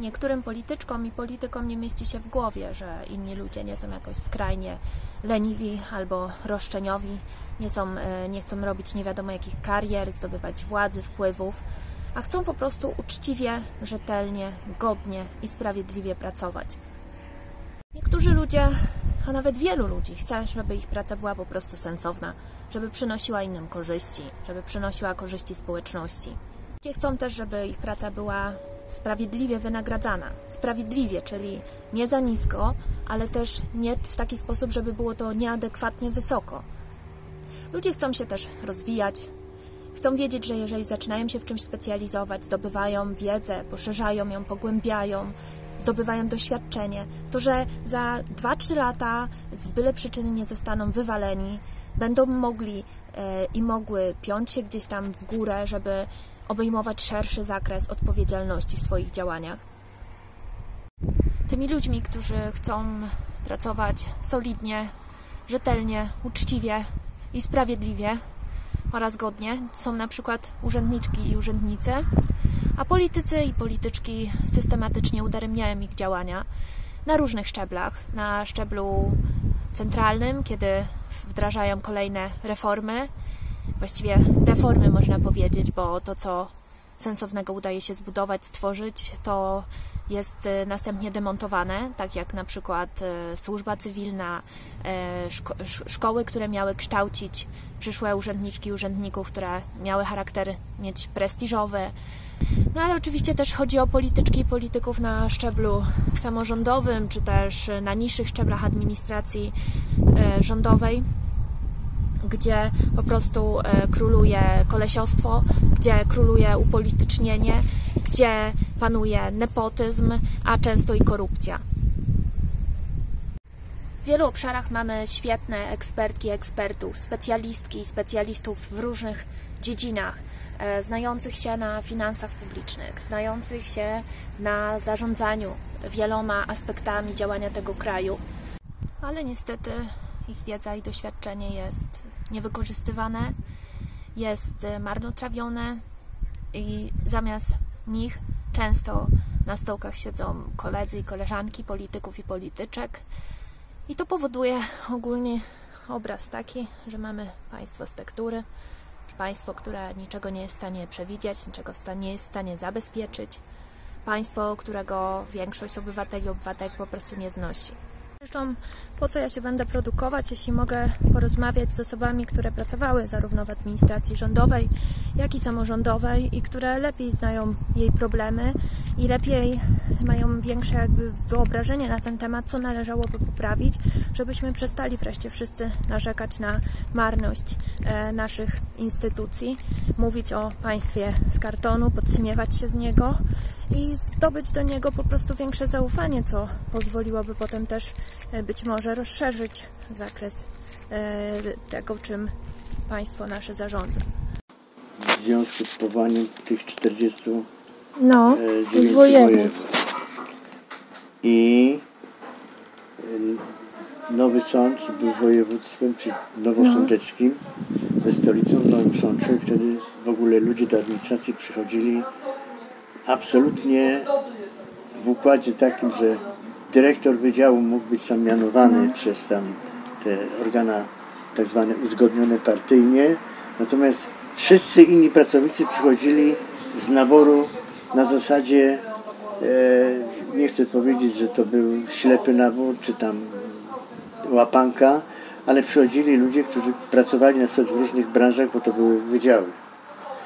niektórym polityczkom i politykom nie mieści się w głowie, że inni ludzie nie są jakoś skrajnie leniwi albo roszczeniowi, nie, są, e, nie chcą robić nie wiadomo jakich karier, zdobywać władzy, wpływów, a chcą po prostu uczciwie, rzetelnie, godnie i sprawiedliwie pracować. Niektórzy ludzie, a nawet wielu ludzi chce, żeby ich praca była po prostu sensowna, żeby przynosiła innym korzyści, żeby przynosiła korzyści społeczności. Ludzie chcą też, żeby ich praca była sprawiedliwie wynagradzana. Sprawiedliwie, czyli nie za nisko, ale też nie w taki sposób, żeby było to nieadekwatnie wysoko. Ludzie chcą się też rozwijać, chcą wiedzieć, że jeżeli zaczynają się w czymś specjalizować, zdobywają wiedzę, poszerzają ją, pogłębiają, zdobywają doświadczenie, to że za 2-3 lata z byle przyczyny nie zostaną wywaleni, będą mogli e, i mogły piąć się gdzieś tam w górę, żeby obejmować szerszy zakres odpowiedzialności w swoich działaniach. Tymi ludźmi, którzy chcą pracować solidnie, rzetelnie, uczciwie i sprawiedliwie oraz godnie, są na przykład urzędniczki i urzędnicy, a politycy i polityczki systematycznie udaremniają ich działania na różnych szczeblach. Na szczeblu centralnym, kiedy wdrażają kolejne reformy, właściwie deformy można powiedzieć, bo to, co sensownego udaje się zbudować, stworzyć, to jest e, następnie demontowane, tak jak na przykład e, służba cywilna, szko szkoły, które miały kształcić przyszłe urzędniczki i urzędników, które miały charakter mieć prestiżowy. No ale oczywiście też chodzi o polityczki i polityków na szczeblu samorządowym, czy też na niższych szczeblach administracji rządowej gdzie po prostu e, króluje kolesiostwo, gdzie króluje upolitycznienie, gdzie panuje nepotyzm, a często i korupcja. W wielu obszarach mamy świetne ekspertki, ekspertów, specjalistki i specjalistów w różnych dziedzinach, e, znających się na finansach publicznych, znających się na zarządzaniu wieloma aspektami działania tego kraju. Ale niestety ich wiedza i doświadczenie jest niewykorzystywane, jest e, marnotrawione i zamiast nich często na stołkach siedzą koledzy i koleżanki polityków i polityczek. I to powoduje ogólnie obraz taki, że mamy państwo z tektury, państwo, które niczego nie jest w stanie przewidzieć, niczego nie jest w stanie zabezpieczyć, państwo, którego większość obywateli obywatelek po prostu nie znosi. Zresztą po co ja się będę produkować, jeśli mogę porozmawiać z osobami, które pracowały zarówno w administracji rządowej, jak i samorządowej i które lepiej znają jej problemy i lepiej mają większe jakby wyobrażenie na ten temat, co należałoby poprawić, żebyśmy przestali wreszcie wszyscy narzekać na marność e, naszych instytucji, mówić o państwie z kartonu, podśmiewać się z niego i zdobyć do niego po prostu większe zaufanie, co pozwoliłoby potem też e, być może rozszerzyć zakres e, tego, czym państwo nasze zarządza. W związku z powołaniem tych 40 no, e, województw. i Nowy Sącz był województwem, czy nowosądeckim, ze stolicą w Nowym Sączu. I wtedy w ogóle ludzie do administracji przychodzili absolutnie w układzie takim, że dyrektor wydziału mógł być sam mianowany przez tam te organa tak zwane uzgodnione partyjnie, natomiast wszyscy inni pracownicy przychodzili z naboru na zasadzie, e, nie chcę powiedzieć, że to był ślepy nabór, czy tam łapanka, ale przychodzili ludzie, którzy pracowali na przykład w różnych branżach, bo to były wydziały.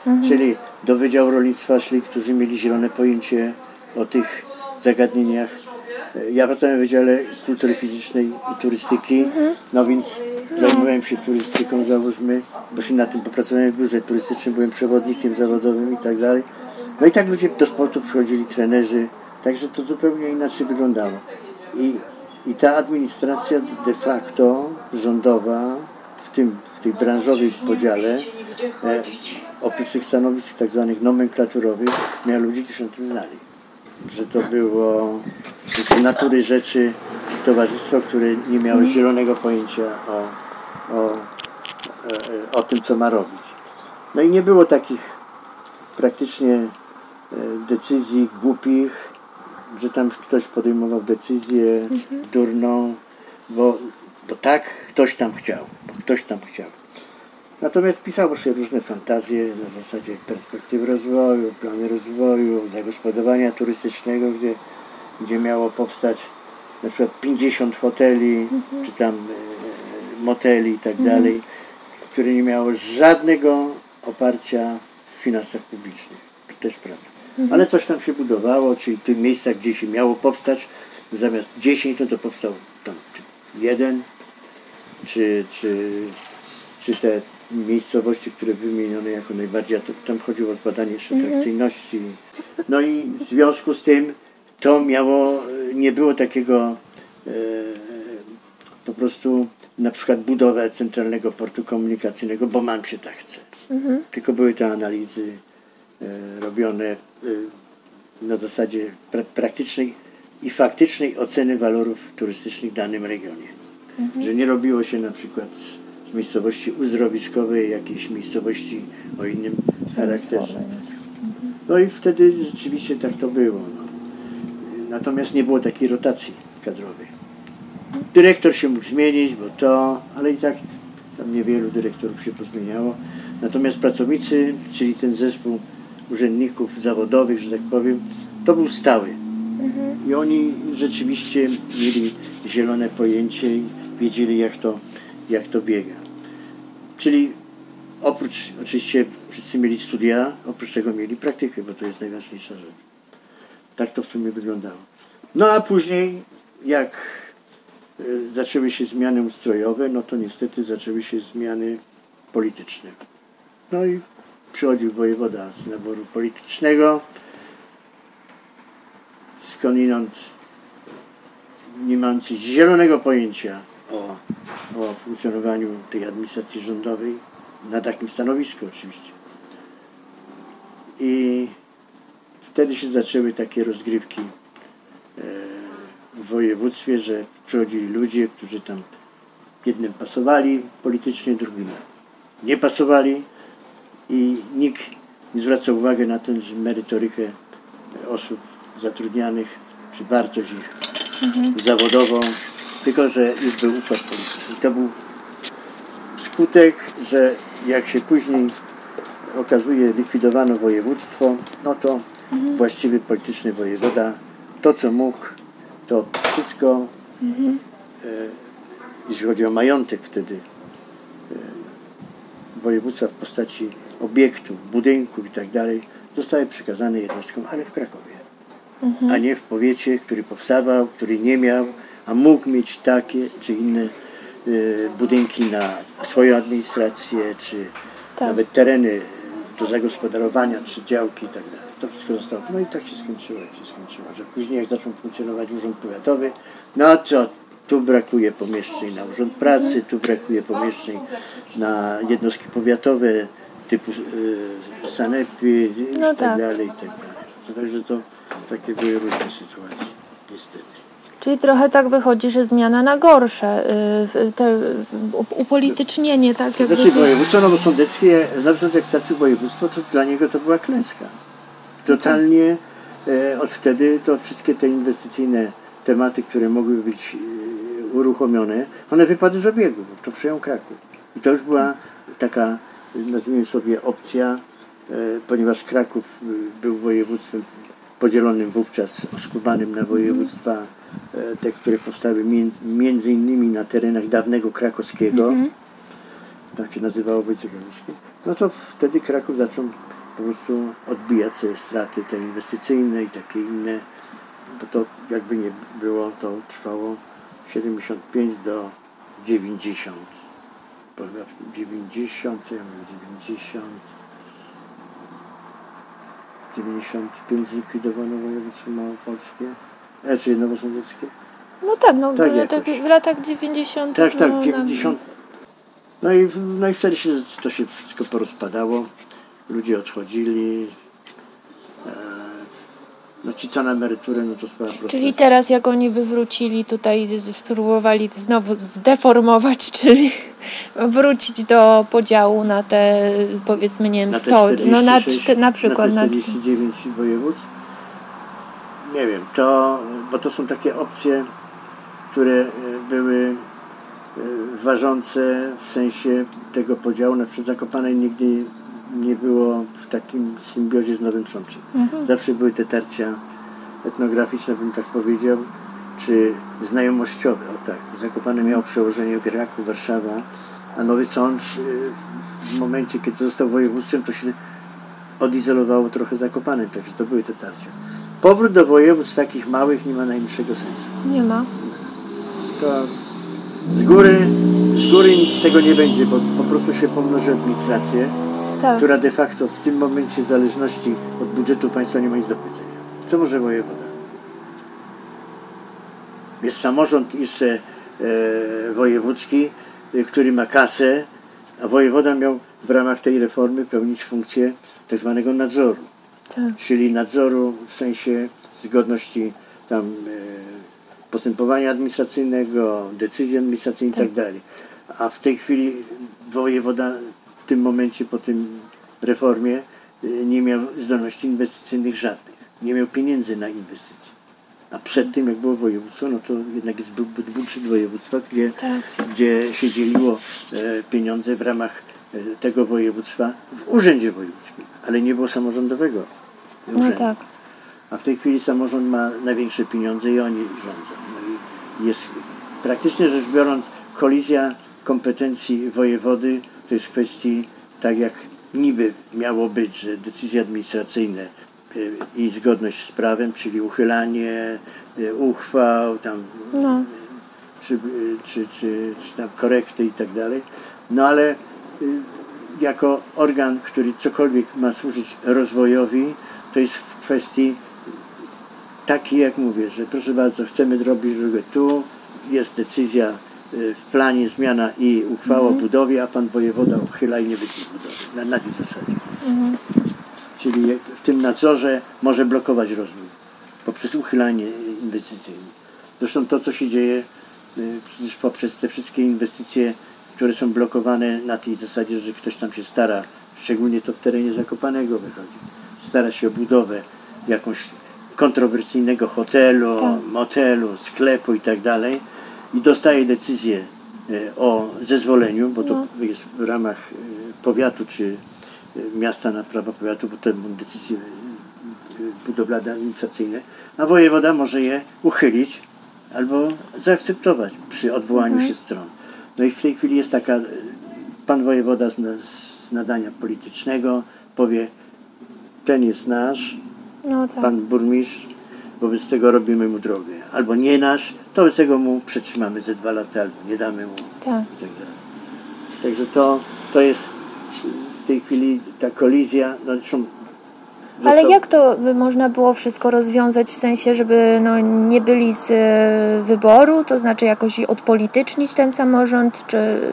Mhm. Czyli do Wydziału Rolnictwa szli, którzy mieli zielone pojęcie o tych zagadnieniach. Ja pracowałem w Wydziale Kultury Fizycznej i Turystyki, no więc zajmowałem się turystyką, załóżmy, się na tym popracowałem w biurze turystycznym, byłem przewodnikiem zawodowym i tak dalej. No i tak ludzie do sportu przychodzili, trenerzy, także to zupełnie inaczej wyglądało. I, i ta administracja de facto rządowa w tym w tej branżowej podziale e, oprócz tych stanowisk tak zwanych nomenklaturowych miał ludzi, którzy o tym znali. Że to było z natury rzeczy towarzystwo, które nie miało mhm. zielonego pojęcia o, o, o tym, co ma robić. No i nie było takich praktycznie e, decyzji głupich, że tam ktoś podejmował decyzję durną, bo, bo tak ktoś tam chciał, bo ktoś tam chciał. Natomiast pisało się różne fantazje na zasadzie perspektyw rozwoju, plany rozwoju, zagospodarowania turystycznego, gdzie, gdzie miało powstać na przykład 50 hoteli, czy tam e, moteli i tak dalej, które nie miało żadnego oparcia w finansach publicznych. To też prawda. Ale coś tam się budowało, czyli w tych miejscach, gdzie się miało powstać, zamiast 10, no to powstał tam czy jeden, czy, czy, czy te miejscowości, które wymienione jako najbardziej, tam chodziło o zbadanie jeszcze atrakcyjności. No i w związku z tym to miało, nie było takiego e, po prostu na przykład budowę centralnego portu komunikacyjnego, bo mam się tak chce. Tylko były te analizy e, robione e, na zasadzie pra, praktycznej i faktycznej oceny walorów turystycznych w danym regionie. Że nie robiło się na przykład miejscowości uzdrowiskowej jakiejś miejscowości o innym charakterze. No i wtedy rzeczywiście tak to było. No. Natomiast nie było takiej rotacji kadrowej. Dyrektor się mógł zmienić, bo to, ale i tak tam niewielu dyrektorów się pozmieniało. Natomiast pracownicy, czyli ten zespół urzędników zawodowych, że tak powiem, to był stały. I oni rzeczywiście mieli zielone pojęcie i wiedzieli, jak to, jak to biega. Czyli oprócz, oczywiście wszyscy mieli studia, oprócz tego mieli praktykę, bo to jest najważniejsza rzecz. Tak to w sumie wyglądało. No a później, jak y, zaczęły się zmiany ustrojowe, no to niestety zaczęły się zmiany polityczne. No i przychodził wojewoda z naboru politycznego, skądinąd nie mający zielonego pojęcia o, o funkcjonowaniu tej administracji rządowej, na takim stanowisku oczywiście. I wtedy się zaczęły takie rozgrywki e, w województwie, że przychodzili ludzie, którzy tam jednym pasowali politycznie, drugim nie pasowali i nikt nie zwraca uwagi na tę merytorykę osób zatrudnianych, czy wartość ich zawodową, tylko że już był układ polityczny. To był skutek, że jak się później okazuje likwidowano województwo, no to właściwy polityczny wojewoda to co mógł, to wszystko, e, jeśli chodzi o majątek wtedy e, województwa w postaci obiektów, budynków i tak dalej, zostały przekazane jednostkom, ale w Krakowie, a nie w powiecie, który powstawał, który nie miał, a mógł mieć takie czy inne y, budynki na swoją administrację, czy Tak. nawet tereny do zagospodarowania, czy działki i tak dalej. To wszystko zostało. No i tak się skończyło, jak się skończyło, że później jak zaczął funkcjonować urząd powiatowy, no to tu brakuje pomieszczeń na urząd pracy, tu brakuje pomieszczeń na jednostki powiatowe typu y, sanepy i No tak, tak. dalej, i tak dalej. To Także to takie były różne sytuacje, niestety. Czyli trochę tak wychodzi, że zmiana na gorsze, y, te upolitycznienie, tak jakby... Znaczy województwo nowosądeckie, Nowosądek jak stracił województwo, to dla niego to była klęska. Totalnie e, od wtedy to wszystkie te inwestycyjne tematy, które mogły być e, uruchomione, one wypadły z obiegu, bo to przejął Kraków. I to już była taka, nazwijmy sobie, opcja, e, ponieważ Kraków był województwem podzielonym wówczas, oskubanym na województwa, te, które powstały między, między innymi na terenach dawnego krakowskiego, tak się nazywało województwo krakowskie, no to wtedy Kraków zaczął po prostu odbijać sobie straty te inwestycyjne i takie inne, bo to jakby nie było, to trwało 75 do 90. Bo chyba w 90, co ja mówię, 90, 95 zlikwidowano województwo małopolskie, e, czy nowosądeckie. No tak, no Tak w, latach, w latach 90. Tak, tak, no, 90. No i, no i wtedy się to się wszystko porozpadało. Ludzie odchodzili. E, no ci co na emeryturę, no to sprawa prosta. Czyli teraz jak oni by wrócili tutaj, spróbowali znowu zdeformować, czyli wrócić do podziału na te powiedzmy, nie wiem, na te 100, no na, 46, na przykład na na, te 49 województw. nie wiem, to, bo to są takie opcje, które e, były e, ważące w sensie tego podziału. Na przykład Zakopane nigdy nie było w takim symbiozie z Nowym Sączem. Zawsze były te tarcia etnograficzne, bym tak powiedział, czy znajomościowe. O tak, Zakopane miało przełożenie Kraków, Warszawa, a Nowy Sącz y, w momencie, kiedy został województwem, to się odizolowało trochę Zakopanem, także to były te tarcia. Powrót do województw takich małych nie ma najmniejszego sensu. Nie ma. To z góry, z góry nic z tego nie będzie, bo po prostu się pomnoży administrację, Tak. która de facto w tym momencie w zależności od budżetu państwa nie ma nic do powiedzenia. Co może wojewoda? Jest samorząd jeszcze e, wojewódzki, e, który ma kasę, a wojewoda miał w ramach tej reformy pełnić funkcję tak zwanego nadzoru Tak. czyli nadzoru w sensie zgodności tam e, postępowania administracyjnego, decyzji administracyjnych Tak. itd. A w tej chwili wojewoda w tym momencie po tym reformie e, nie miał zdolności inwestycyjnych żadnych. Nie miał pieniędzy na inwestycje. A przed tym, jak było województwo, no to jednak jest bu- bu- budżet województwa, gdzie, Tak. gdzie się dzieliło e, pieniądze w ramach tego województwa w urzędzie wojewódzkim, ale nie było samorządowego No urzędu. tak. A w tej chwili samorząd ma największe pieniądze i oni rządzą. No i jest praktycznie rzecz biorąc kolizja kompetencji wojewody to jest kwestii tak jak niby miało być, że decyzje administracyjne y, i zgodność z prawem, czyli uchylanie y, uchwał, tam No. czy, czy, czy, czy tam korekty i tak dalej. No ale jako organ, który cokolwiek ma służyć rozwojowi, to jest w kwestii takiej, jak mówię, że proszę bardzo, chcemy robić drogę tu, jest decyzja y, w planie, zmiana i uchwała o budowie, a pan wojewoda uchyla i nie będzie budowy. Na, na tej zasadzie. Czyli w tym nadzorze może blokować rozwój poprzez uchylanie inwestycyjne. Zresztą to, co się dzieje y, przecież poprzez te wszystkie inwestycje, które są blokowane na tej zasadzie, że ktoś tam się stara, szczególnie to w terenie Zakopanego wychodzi, stara się o budowę jakąś kontrowersyjnego hotelu, Tak. motelu, sklepu i tak dalej i dostaje decyzję y, o zezwoleniu, bo to jest w ramach y, powiatu czy y, miasta na prawo powiatu, bo to będą decyzje budowlane administracyjne, a wojewoda może je uchylić albo zaakceptować przy odwołaniu się stron. No i w tej chwili jest taka, pan wojewoda z, z nadania politycznego powie, ten jest nasz, No tak. pan burmistrz, wobec tego robimy mu drogę. Albo nie nasz, to wobec tego mu przetrzymamy ze dwa lata, albo nie damy mu Tak. i tak dalej. Także to, to jest w tej chwili ta kolizja, no zresztą Ale jak to by można było wszystko rozwiązać w sensie, żeby no, nie byli z e, wyboru, to znaczy jakoś odpolitycznić ten samorząd, czy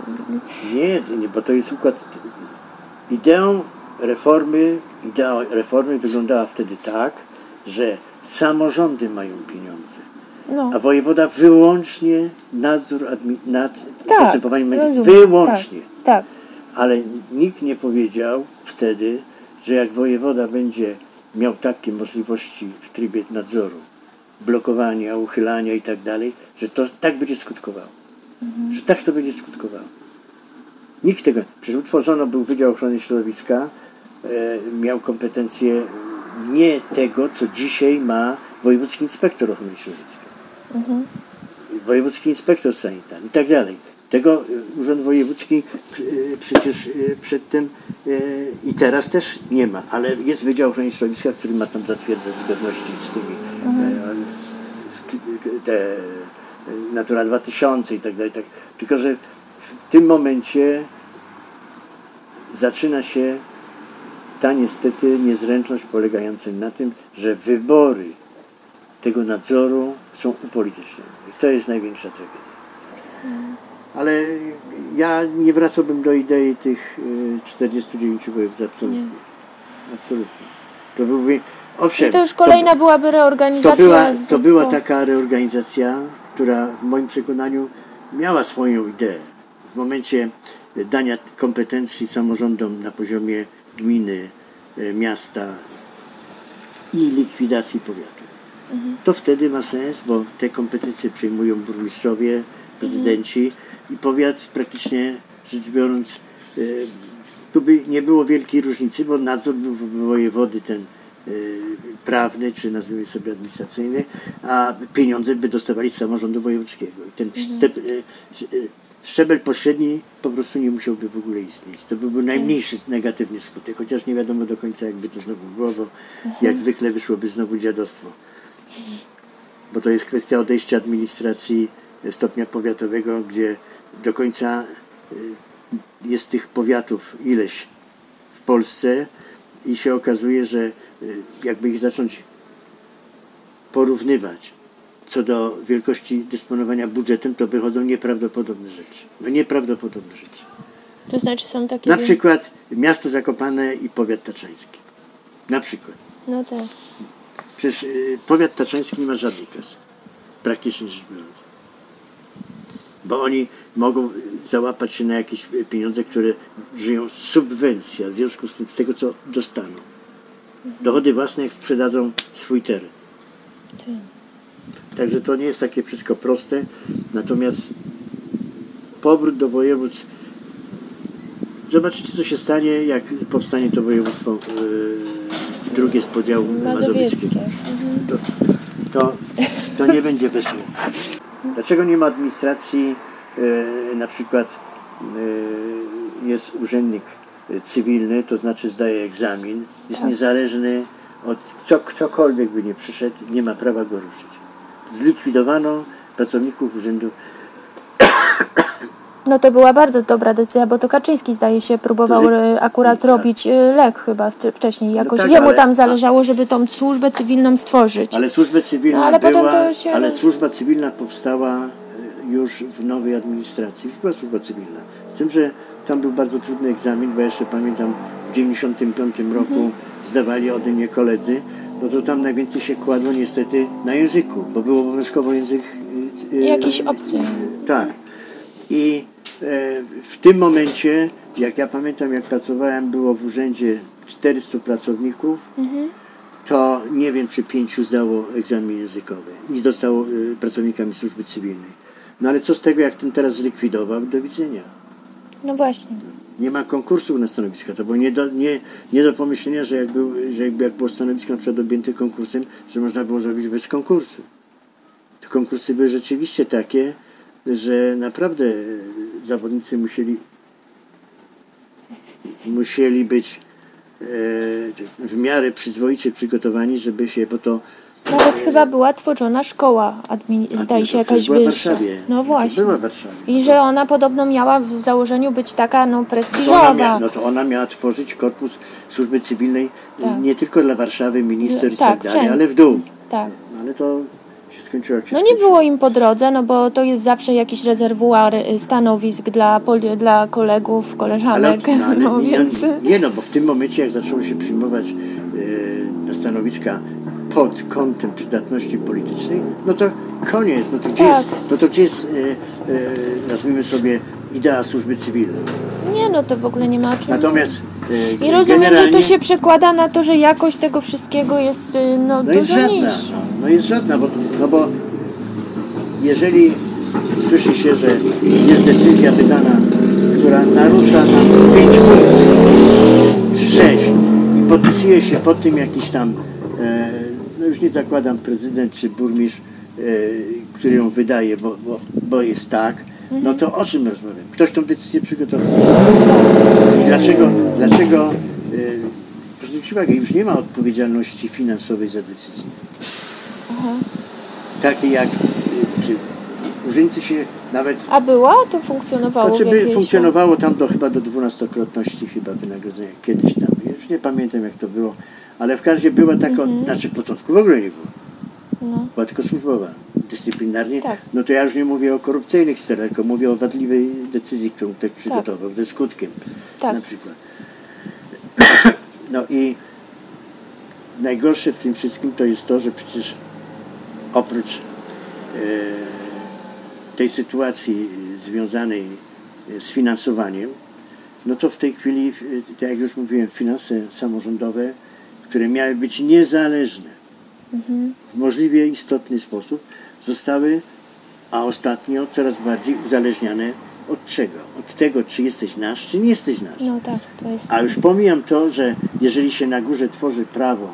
Nie, nie, bo to jest układ. Ideą reformy, idea reformy wyglądała wtedy tak, że samorządy mają pieniądze, no, a wojewoda wyłącznie nadzór nad tak, postępowaniem rozumiem, wyłącznie. Tak, tak. Ale nikt nie powiedział wtedy, że jak wojewoda będzie miał takie możliwości w trybie nadzoru, blokowania, uchylania i tak dalej, że to tak będzie skutkowało. Że tak to będzie skutkowało. Nikt tego. Przecież utworzono był Wydział Ochrony Środowiska, e, miał kompetencje nie tego, co dzisiaj ma Wojewódzki Inspektor Ochrony Środowiska wojewódzki inspektor sanitarny i tak dalej. Tego y, Urząd Wojewódzki y, przecież y, przedtem i teraz też nie ma, ale jest Wydział Ochrony Środowiska, który ma tam zatwierdzać zgodności z tymi e, z- te Natura 2000 i tak dalej. Tak. Tylko, że w tym momencie zaczyna się ta niestety niezręczność polegająca na tym, że wybory tego nadzoru są upolitycznione. I to jest największa tragedia. Ale ja nie wracałbym do idei tych y, 49 województw absolutnie. Absolutnie. To byłby, owszem, I to już kolejna byłaby to, reorganizacja. to była, to była taka reorganizacja, która w moim przekonaniu miała swoją ideę. W momencie dania kompetencji samorządom na poziomie gminy, e, miasta i likwidacji powiatu. to wtedy ma sens, bo te kompetencje przejmują burmistrzowie, prezydenci i powiat praktycznie rzecz biorąc y, tu by nie było wielkiej różnicy, bo nadzór był wojewody ten y, prawny, czy nazwijmy sobie administracyjny, a pieniądze by dostawali z samorządu wojewódzkiego. I ten szczep, y, szczebel pośredni po prostu nie musiałby w ogóle istnieć. To byłby najmniejszy negatywny skutek, chociaż nie wiadomo do końca, jakby to znowu było, bo jak zwykle wyszłoby znowu dziadostwo. Bo to jest kwestia odejścia administracji stopnia powiatowego, gdzie do końca y, jest tych powiatów ileś w Polsce i się okazuje, że y, jakby ich zacząć porównywać co do wielkości dysponowania budżetem, to wychodzą nieprawdopodobne rzeczy. No nieprawdopodobne rzeczy. To znaczy są takie... Na przykład miasto Zakopane i powiat taczański. Na przykład. No tak. Przecież y, powiat taczański nie ma żadnej kasy. Praktycznie rzecz biorąc. Bo oni mogą załapać się na jakieś pieniądze, które żyją z subwencji, w związku z tym z tego, co dostaną. Dochody własne, jak sprzedadzą swój teren. tak. Także to nie jest takie wszystko proste. Natomiast powrót do województw. Zobaczycie, co się stanie, jak powstanie to województwo yy, drugie z podziału mazowieckiego. Mazowieckie. To, to, to nie będzie wesoło. Dlaczego nie ma administracji? Yy, na przykład yy, jest urzędnik yy, cywilny, to znaczy zdaje egzamin, jest niezależny od kto, ktokolwiek by nie przyszedł, nie ma prawa go ruszyć. Zlikwidowano pracowników urzędu No to była bardzo dobra decyzja, bo to Kaczyński zdaje się próbował e, akurat tak. robić e, lek chyba wcześniej jakoś. tak, Jemu ale- tam zależało, żeby tą służbę cywilną stworzyć. Ale służba cywilna No, ale potem była, to się ale służba cywilna powstała e, już w nowej administracji. Już była służba cywilna. Z tym, że tam był bardzo trudny egzamin, bo jeszcze pamiętam w 95 roku Mhm. zdawali ode mnie koledzy, no to tam najwięcej się kładło niestety na języku, bo był obowiązkowo język... Jakiś obcy. Tak. I w tym momencie, jak ja pamiętam, jak pracowałem, było w urzędzie 400 pracowników, to nie wiem, czy pięciu zdało egzamin językowy i zostało e, pracownikami służby cywilnej. No ale co z tego, jak ten teraz zlikwidował? Do widzenia. No właśnie. Nie ma konkursu na stanowiska. To było nie do, nie, nie do pomyślenia, że jak, był, że jakby jak było stanowisko na przykład objęte konkursem, że można było zrobić bez konkursu. Te konkursy były rzeczywiście takie, że naprawdę e, zawodnicy musieli musieli być e, w miarę przyzwoicie przygotowani, żeby się, bo to Nawet chyba była tworzona szkoła, admini- zdaje się to jakaś była w wyższa. Warszawie. No To właśnie. Była w Warszawie. I że ona podobno miała w założeniu być taka no To ona, prestiżowa. mia, no to ona miała tworzyć korpus służby cywilnej Tak. nie tylko dla Warszawy, minister i Tak, tak dalej, wszędzie. ale w dół. Tak. No, ale to No nie było im po drodze, no bo to jest zawsze jakiś rezerwuar y, stanowisk dla, poli- dla kolegów, Ale, koleżanek, no, ale no nie, więc... nie no, bo w tym momencie jak zaczęło się przyjmować e, na stanowiska pod kątem przydatności politycznej, no to koniec, no to gdzie Tak. jest, no to gdzie jest e, nazwijmy sobie idea służby cywilnej. Nie, no to w ogóle nie ma o czym... Natomiast e, I rozumiem, że to się przekłada na to, że jakość tego wszystkiego jest y, no, No jest dużo żadna, niższa. no, no jest żadna, bo, no bo jeżeli słyszy się, że jest decyzja wydana, która narusza tam 5 punktów czy 6 i podpisuje się pod tym jakiś tam, e, no już nie zakładam prezydent czy burmistrz, e, który ją wydaje, bo, bo, bo jest tak, no to o czym rozmawiam? Ktoś tą decyzję przygotował. I dlaczego, dlaczego e, proszę zwrócić uwagę, już nie ma odpowiedzialności finansowej za decyzję. Takie jak, y, czy urzędnicy się nawet, A była? To funkcjonowało znaczy by funkcjonowało tam do chyba do dwunastokrotności chyba wynagrodzenia, kiedyś tam, ja już nie pamiętam jak to było, ale w każdym była taka, znaczy w początku w ogóle nie było, Mhm. No. była tylko służbowa, dyscyplinarnie, Tak. no to ja już nie mówię o korupcyjnych sterach, tylko mówię o wadliwej decyzji, którą ktoś przygotował, ze skutkiem Tak. na przykład. No i najgorsze w tym wszystkim to jest to, że przecież oprócz e, tej sytuacji związanej z finansowaniem, no to w tej chwili, e, tak jak już mówiłem, finanse samorządowe, które miały być niezależne, w możliwie istotny sposób zostały, a ostatnio coraz bardziej uzależniane od czego? Od tego, czy jesteś nasz, czy nie jesteś nasz. No tak, to jest... A już pomijam to, że jeżeli się na górze tworzy prawo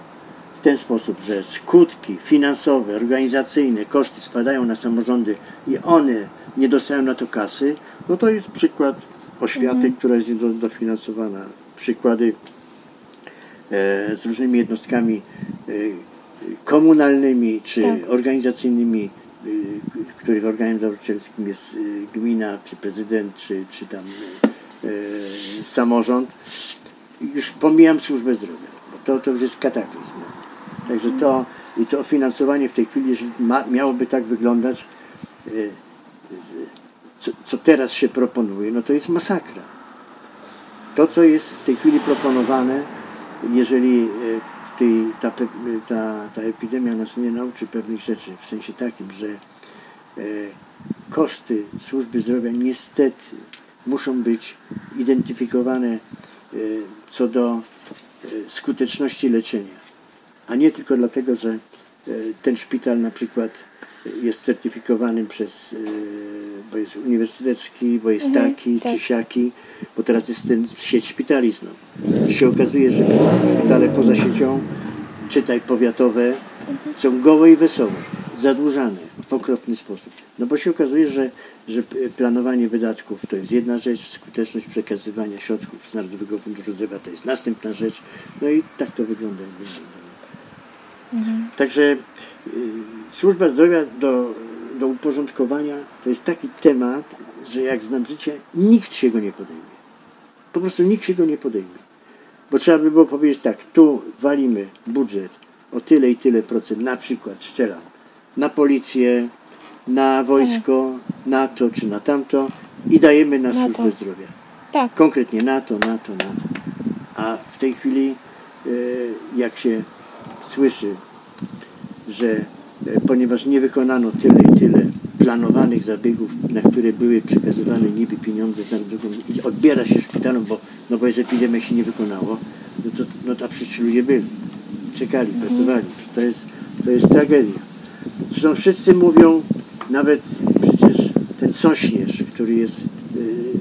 w ten sposób, że skutki finansowe, organizacyjne, koszty spadają na samorządy i one nie dostają na to kasy, no to jest przykład oświaty, która jest niedofinansowana. Przykłady e, z różnymi jednostkami e, komunalnymi czy Tak. organizacyjnymi, e, których organem założycielskim jest e, gmina, czy prezydent, czy, czy tam e, samorząd. Już pomijam służbę zdrowia, bo to, to już jest kataklizm. Także to i to finansowanie w tej chwili, jeżeli ma, miałoby tak wyglądać, co, co teraz się proponuje, no to jest masakra. To, co jest w tej chwili proponowane, jeżeli tej, ta, ta, ta epidemia nas nie nauczy pewnych rzeczy, w sensie takim, że e, koszty służby zdrowia niestety muszą być identyfikowane e, co do e, skuteczności leczenia, a nie tylko dlatego, że e, ten szpital na przykład jest certyfikowany przez, e, bo jest uniwersytecki, bo jest taki tak. czy siaki, bo teraz jest ten sieć szpitali znowu. I się okazuje, że szpitale poza siecią, czytaj powiatowe, są gołe i wesołe, zadłużane w okropny sposób. No bo się okazuje, że, że planowanie wydatków to jest jedna rzecz, skuteczność przekazywania środków z Narodowego Funduszu Zdrowia to jest następna rzecz. No i tak to wygląda. jak wygląda. Także y, służba zdrowia do, do uporządkowania to jest taki temat, że jak znam życie, nikt się go nie podejmie. Po prostu nikt się go nie podejmie. Bo trzeba by było powiedzieć tak, tu walimy budżet o tyle i tyle procent, na przykład, strzelam, na policję, na wojsko, na to czy na tamto i dajemy na Na służbę to. zdrowia. Tak, Konkretnie na to, na to, na to. A w tej chwili, e, jak się słyszy, że e, ponieważ nie wykonano tyle i tyle planowanych zabiegów, na które były przekazywane niby pieniądze z Narodowego i odbiera się szpitalom, bo, no bo jest epidemia się nie wykonało, no to, no to a przecież ci ludzie byli, czekali, pracowali. To jest, to jest tragedia. Zresztą wszyscy mówią, nawet przecież ten Sośnierz, który jest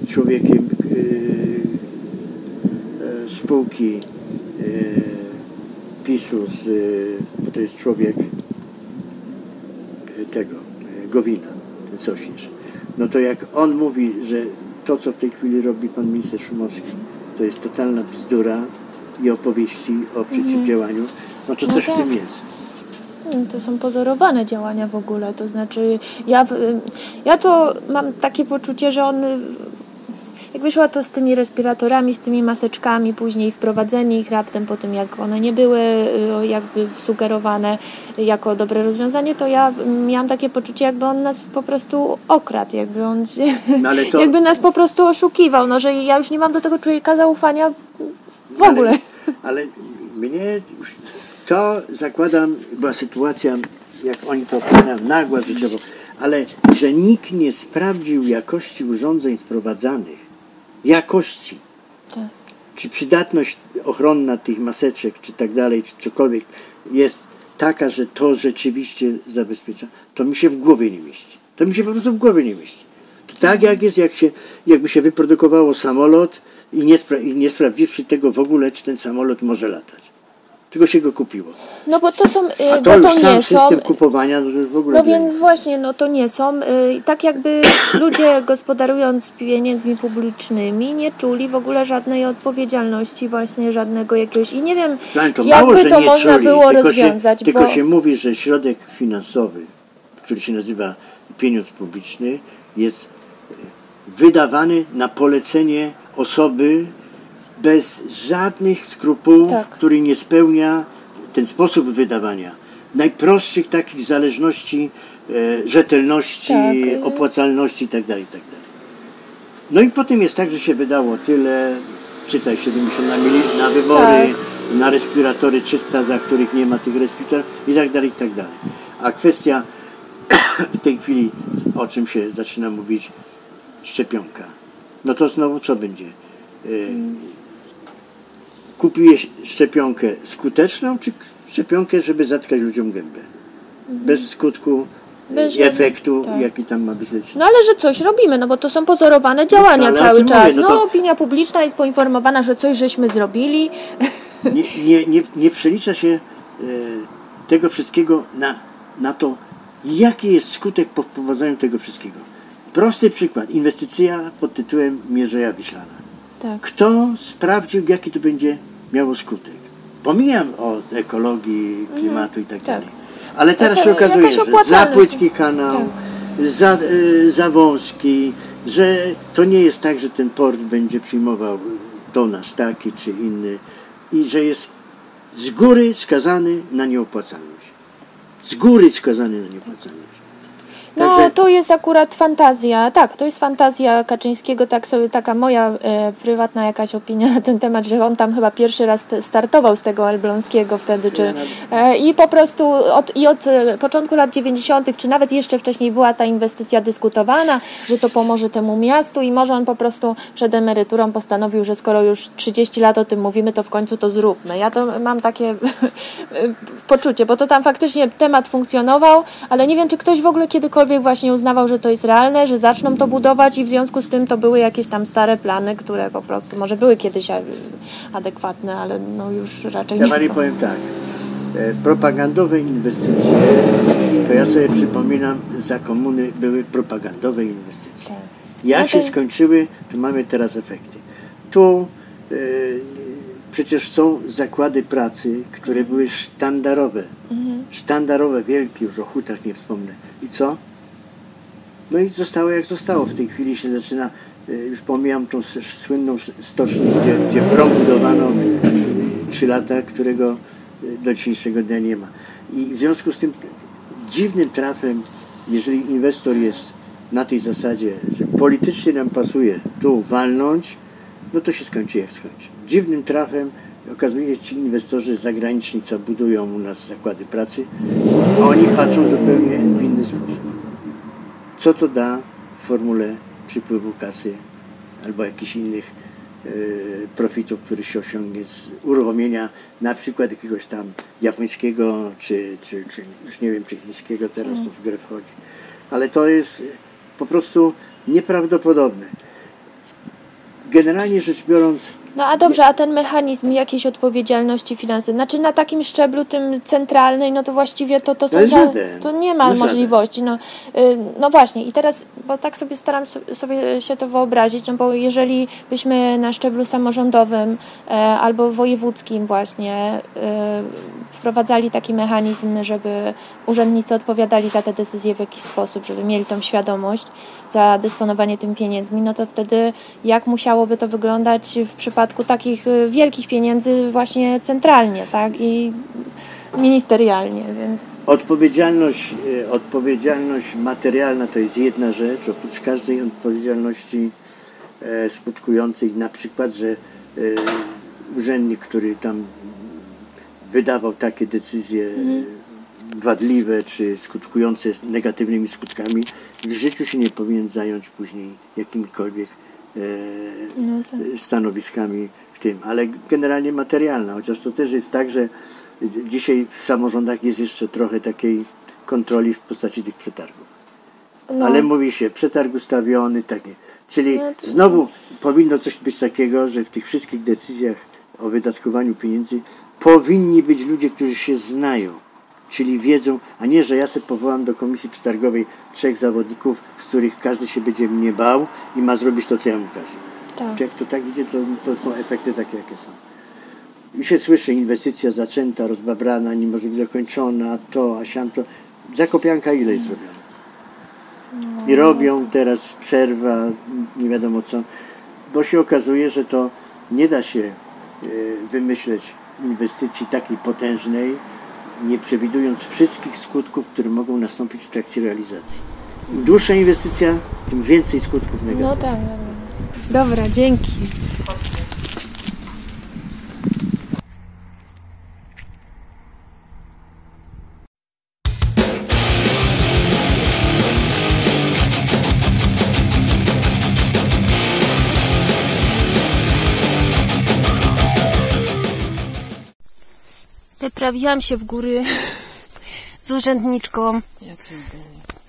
y, człowiekiem y, e, spółki PiSu, z, bo to jest człowiek tego, y, Gowina, ten Sośnierz. No to jak on mówi, że to, co w tej chwili robi pan minister Szumowski, to jest totalna bzdura i opowieści o przeciwdziałaniu, no to No coś w tak. tym jest. Mm, To są pozorowane działania w ogóle, to znaczy ja, w- ja to mam takie poczucie, że on y, jak wyszła to z tymi respiratorami, z tymi maseczkami, później wprowadzenie ich raptem po tym, jak one nie były y, jakby sugerowane jako dobre rozwiązanie, to ja miałam takie poczucie, jakby on nas po prostu okradł, jakby on się, No to- jakby nas po prostu oszukiwał, no że ja już nie mam do tego człowieka zaufania w Ale- ogóle. Ale, mnie już to zakładam, była sytuacja, jak oni to opowiadają, nagła życiowo, ale że nikt nie sprawdził jakości urządzeń sprowadzanych, jakości, Tak. czy przydatność ochronna tych maseczek, czy tak dalej, czy cokolwiek jest taka, że to rzeczywiście zabezpiecza, to mi się w głowie nie mieści. To mi się po prostu w głowie nie mieści. To tak jak jest, jak się, jakby się wyprodukowało samolot i nie, spra- i nie sprawdziwszy tego w ogóle, czy ten samolot może latać. Tylko się go kupiło. No bo to są, y, A bo to już to sam nie są, system kupowania, no to już w ogóle... No nie- więc właśnie, no to nie są. y, Tak jakby ludzie gospodarując pieniędzmi publicznymi nie czuli w ogóle żadnej odpowiedzialności, właśnie żadnego jakiegoś. I nie wiem, jakby mało, to nie można czuli, było tylko rozwiązać. Się, tylko bo... się mówi, że środek finansowy, który się nazywa pieniądz publiczny, jest e, wydawany na polecenie osoby bez żadnych skrupułów, Tak. który nie spełnia ten sposób wydawania najprostszych takich zależności, e, rzetelności, Tak. opłacalności itd., itd. No i potem jest tak, że się wydało tyle, czytaj 70 na, mili- na wybory, Tak. na respiratory 300, za których nie ma tych respiratorów i tak dalej, i tak dalej. A kwestia w tej chwili, o czym się zaczyna mówić, szczepionka. No to znowu co będzie? Y, kupiłeś szczepionkę skuteczną, czy szczepionkę, żeby zatkać ludziom gębę? Bez skutku Bez i żadnych- efektu, tak. jaki tam ma być. No ale że coś robimy, no bo to są pozorowane działania ale o cały czas. mówię, no no to- opinia publiczna jest poinformowana, że coś żeśmy zrobili. Nie, nie, nie, nie przelicza się e, tego wszystkiego na, na to, jaki jest skutek po wprowadzeniu tego wszystkiego. Prosty przykład. Inwestycja pod tytułem Mierzeja Wiślana. Tak. Kto sprawdził, jaki to będzie miało skutek? Pomijam od ekologii, klimatu i tak tak. dalej. Ale teraz się okazuje, że za płytki kanał, za, y, za wąski, że to nie jest tak, że ten port będzie przyjmował tonaż taki czy inny i że jest z góry skazany na nieopłacalność. Z góry skazany na nieopłacalność. No Także- to jest akurat fantazja, tak, to jest fantazja Kaczyńskiego, tak sobie taka moja e, prywatna jakaś opinia na ten temat, że on tam chyba pierwszy raz startował z tego Elbląskiego wtedy, czy e, i po prostu od, i od e, początku lat 90., czy nawet jeszcze wcześniej była ta inwestycja dyskutowana, że to pomoże temu miastu i może on po prostu przed emeryturą postanowił, że skoro już 30 lat o tym mówimy, to w końcu to zróbmy. Ja to mam takie poczucie, bo to tam faktycznie temat funkcjonował, ale nie wiem, czy ktoś w ogóle kiedykolwiek właśnie uznawał, że to jest realne, że zaczną to budować i w związku z tym to były jakieś tam stare plany, które po prostu może były kiedyś a- adekwatne, ale no już raczej Ja nie Pani są. powiem tak. e, Propagandowe inwestycje, to ja sobie przypominam, za komuny były propagandowe inwestycje. Tak. Jak się skończyły, to mamy teraz efekty. Tu e, przecież są zakłady pracy, które były sztandarowe. Mhm. Sztandarowe, wielkie, już o hutach nie wspomnę. I co? No i zostało jak zostało. W tej chwili się zaczyna, e, już pomijam tą słynną stocznię, gdzie, gdzie prom budowano e, trzy lata, którego e, do dzisiejszego dnia nie ma. I w związku z tym dziwnym trafem, jeżeli inwestor jest na tej zasadzie, że politycznie nam pasuje tu walnąć, no to się skończy jak skończy. Dziwnym trafem okazuje się, ci inwestorzy zagraniczni, co budują u nas zakłady pracy, oni patrzą zupełnie w inny sposób co to da w formule przypływu kasy albo jakichś innych e, profitów, które się osiągnie z uruchomienia na przykład jakiegoś tam japońskiego, czy, czy, czy już nie wiem, czy chińskiego teraz to w grę wchodzi. Ale to jest po prostu nieprawdopodobne. Generalnie rzecz biorąc, No a dobrze, a ten mechanizm jakiejś odpowiedzialności finansowej, znaczy na takim szczeblu tym centralnej, no to właściwie to, to są jest za, to nie To ma jest możliwości. No, y, no właśnie. I teraz, bo tak sobie staram so- sobie się to wyobrazić, no bo jeżeli byśmy na szczeblu samorządowym e, albo wojewódzkim właśnie e, wprowadzali taki mechanizm, żeby urzędnicy odpowiadali za te decyzje w jakiś sposób, żeby mieli tą świadomość za dysponowanie tym pieniędzmi, no to wtedy jak musiałoby to wyglądać w przypadku takich y, wielkich pieniędzy właśnie centralnie, tak? I ministerialnie, więc Odpowiedzialność, e, odpowiedzialność materialna to jest jedna rzecz, oprócz każdej odpowiedzialności e, skutkującej na przykład, że e, urzędnik, który tam wydawał takie decyzje e, wadliwe czy skutkujące negatywnymi skutkami, w życiu się nie powinien zająć później jakimikolwiek no tak. stanowiskami w tym, ale generalnie materialna, chociaż to też jest tak, że dzisiaj w samorządach jest jeszcze trochę takiej kontroli w postaci tych przetargów. No. Ale mówi się, przetarg ustawiony, takie. Czyli No to- znowu powinno coś być takiego, że w tych wszystkich decyzjach o wydatkowaniu pieniędzy powinni być ludzie, którzy się znają, czyli wiedzą, a nie, że ja sobie powołam do komisji przetargowej trzech zawodników, z których każdy się będzie mnie bał i ma zrobić to, co ja mu każę. Tak. Jak to tak idzie, to, to są efekty takie, jakie są. I się słyszy, inwestycja zaczęta, rozbabrana, nie może być dokończona, to, a siamto. Zakopianka ile jest zrobiona? I robią teraz przerwa, nie wiadomo co, bo się okazuje, że to nie da się e, wymyśleć inwestycji takiej potężnej, nie przewidując wszystkich skutków, które mogą nastąpić w trakcie realizacji. Im dłuższa inwestycja, tym więcej skutków negatywnych. No tak. Dobra, dzięki. Wyprawiłam się w góry z urzędniczką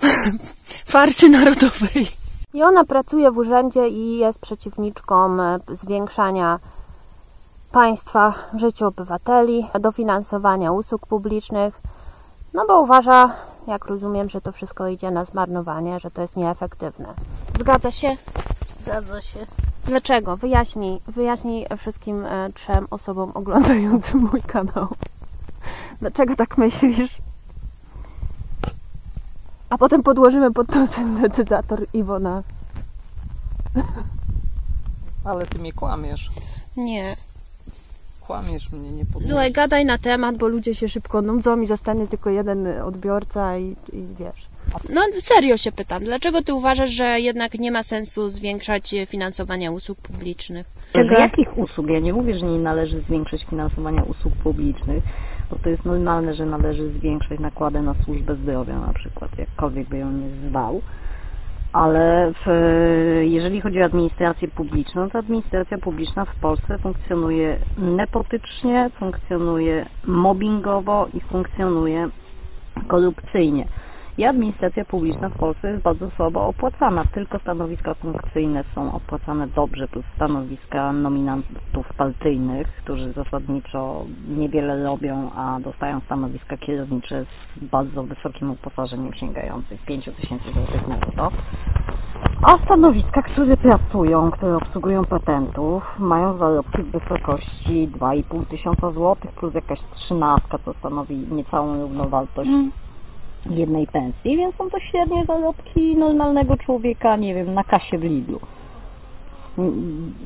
farsy narodowej. I ona pracuje w urzędzie i jest przeciwniczką e, zwiększania państwa w życiu obywateli, dofinansowania usług publicznych, no bo uważa, jak rozumiem, że to wszystko idzie na zmarnowanie, że to jest nieefektywne. Zgadza się? Zgadza się. Dlaczego? Wyjaśnij, wyjaśnij wszystkim e, trzem osobom oglądającym mój kanał. Dlaczego tak myślisz? A potem podłożymy pod to syntetyzator Iwona. Ale ty mnie kłamiesz. Nie. Kłamiesz mnie, nie podnieś. Słuchaj, gadaj na temat, bo ludzie się szybko nudzą i zostanie tylko jeden odbiorca i, i wiesz. No serio się pytam, dlaczego ty uważasz, że jednak nie ma sensu zwiększać finansowania usług publicznych? Z jakich usług? Ja nie mówię, że nie należy zwiększyć finansowania usług publicznych, bo to jest normalne, że należy zwiększać nakłady na służbę zdrowia na przykład, jakkolwiek by ją nie zwał. Ale w, jeżeli chodzi o administrację publiczną, to administracja publiczna w Polsce funkcjonuje nepotycznie, funkcjonuje mobbingowo i funkcjonuje korupcyjnie. I administracja publiczna w Polsce jest bardzo słabo opłacana. Tylko stanowiska funkcyjne są opłacane dobrze, plus stanowiska nominantów partyjnych, którzy zasadniczo niewiele robią, a dostają stanowiska kierownicze z bardzo wysokim uposażeniem sięgających 5 tysięcy złotych netto. A stanowiska, które pracują, które obsługują patentów, mają zarobki w wysokości 2,5 tysiąca złotych plus jakaś trzynastka, co stanowi niecałą równowartość jednej pensji, więc są to średnie zarobki normalnego człowieka, nie wiem, na kasie w Lidlu.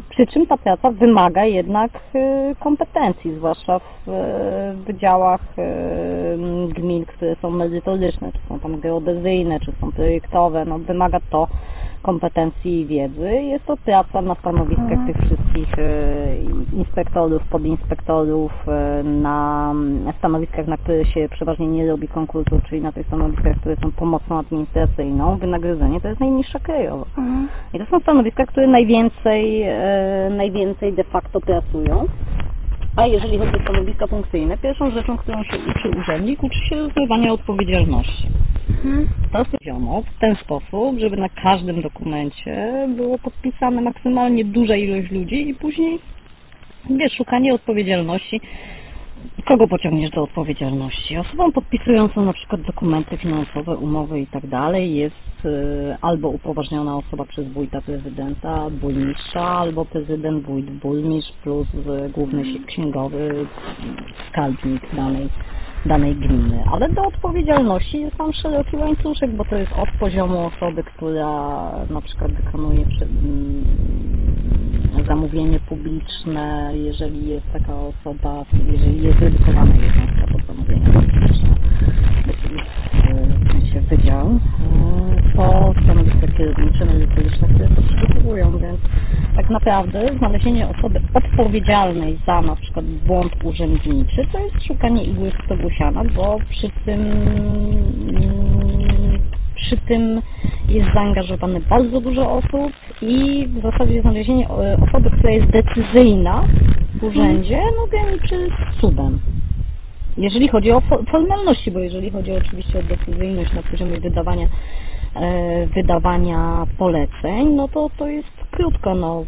Przy czym ta praca wymaga jednak y, kompetencji, zwłaszcza w y, wydziałach y, gmin, które są merytoryczne, czy są tam geodezyjne, czy są projektowe, no wymaga to kompetencji i wiedzy. Jest to praca na stanowiskach tych wszystkich e, inspektorów, podinspektorów, e, na stanowiskach, na które się przeważnie nie robi konkursu, czyli na tych stanowiskach, które są pomocą administracyjną. Wynagrodzenie to jest najniższa krajowa. I to są stanowiska, które najwięcej, e, najwięcej de facto pracują. A jeżeli chodzi o stanowiska funkcyjne, pierwszą rzeczą, którą się uczy urzędnik, uczy się rozmywania odpowiedzialności. To stwierdzono w ten sposób, żeby na każdym dokumencie było podpisane maksymalnie duża ilość ludzi i później wiesz, szukanie odpowiedzialności. Kogo pociągniesz do odpowiedzialności? Osobą podpisującą na przykład dokumenty finansowe, umowy i tak jest y, albo upoważniona osoba przez wójta prezydenta, burmistrza, albo prezydent, wójt, burmistrz plus y, główny księgowy, skarbnik danej danej gminy. Ale do odpowiedzialności jest tam szeroki łańcuszek, bo to jest od poziomu osoby, która na przykład wykonuje przy, mm, zamówienie publiczne, jeżeli jest taka osoba, jeżeli jest dedykowana jednostka pod zamówienie publiczne, w sensie wydział, e, to stanowiska kierownicze, merytoryczne, które to przygotowują, więc tak naprawdę znalezienie osoby odpowiedzialnej za na przykład błąd urzędniczy to jest szukanie igły w stogu siana, bo przy tym przy tym jest zaangażowane bardzo dużo osób i w zasadzie znalezienie e, osoby, która jest decyzyjna w urzędzie, no graniczy z cudem. Jeżeli chodzi o fo- formalności, bo jeżeli chodzi oczywiście o decyzyjność na poziomie wydawania e, wydawania poleceń, no to to jest krótko, no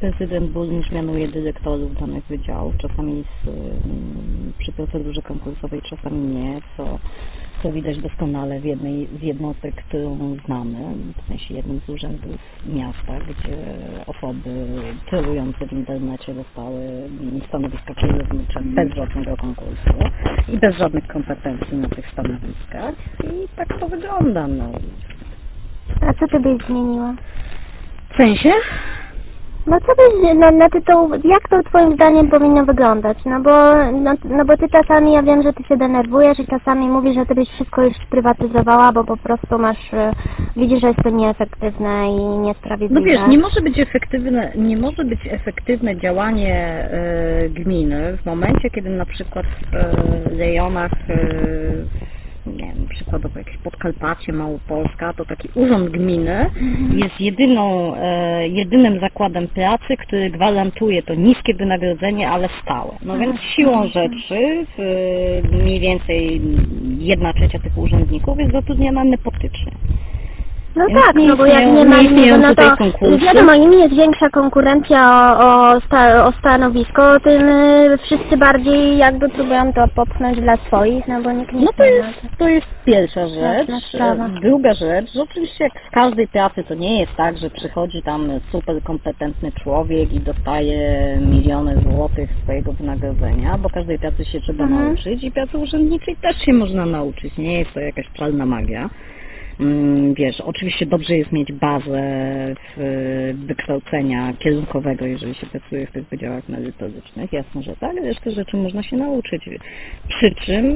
prezydent burmistrz mianuje dyrektorów danych wydziałów, czasami z, ym, przy procedurze konkursowej, czasami nie, co, co widać doskonale w jednej z jednostek, którą znamy, w sensie jednym z urzędów miasta, gdzie osoby kierujące w internecie dostały stanowiska kierownicze bez żadnego konkursu i bez żadnych kompetencji na tych stanowiskach i tak to wygląda, no. A co ty byś zmieniła? W sensie? No co byś, na, na tytuł, jak to twoim zdaniem powinno wyglądać? No bo, no, no bo ty czasami, ja wiem, że ty się denerwujesz i czasami mówisz, że ty byś wszystko już sprywatyzowała, bo po prostu masz, e, widzisz, że jest to nieefektywne i niesprawiedliwe. No wiesz, nie może być efektywne, nie może być efektywne działanie e, gminy w momencie, kiedy na przykład w e, rejonach, e, nie wiem, przykładowo jakieś Podkarpacie, Małopolska, to taki urząd gminy jest jedyną, e, jedynym zakładem pracy, który gwarantuje to niskie wynagrodzenie, ale stałe. No więc siłą rzeczy w, mniej więcej jedna trzecia tych urzędników jest zatrudniana nepotycznie. No Więc tak, nie no bo jak istnieją- nie ma nie istnieją no tutaj to konkursy. wiadomo, im jest większa konkurencja o, o, sta, o stanowisko, tym y, wszyscy bardziej jakby próbują to popchnąć dla swoich, no bo nikt nie No to jest, to jest pierwsza rzecz. Jasna sprawa. E, Druga rzecz, że oczywiście jak w każdej pracy to nie jest tak, że przychodzi tam super kompetentny człowiek i dostaje miliony złotych swojego wynagrodzenia, bo każdej pracy się trzeba Mhm. nauczyć i pracy urzędniczej też się można nauczyć. Nie jest to jakaś czarna magia. Mm, Wiesz, oczywiście dobrze jest mieć bazę w wykształcenia kierunkowego, jeżeli się pracuje w tych wydziałach merytorycznych, jasne, że tak, resztę rzeczy można się nauczyć. Przy czym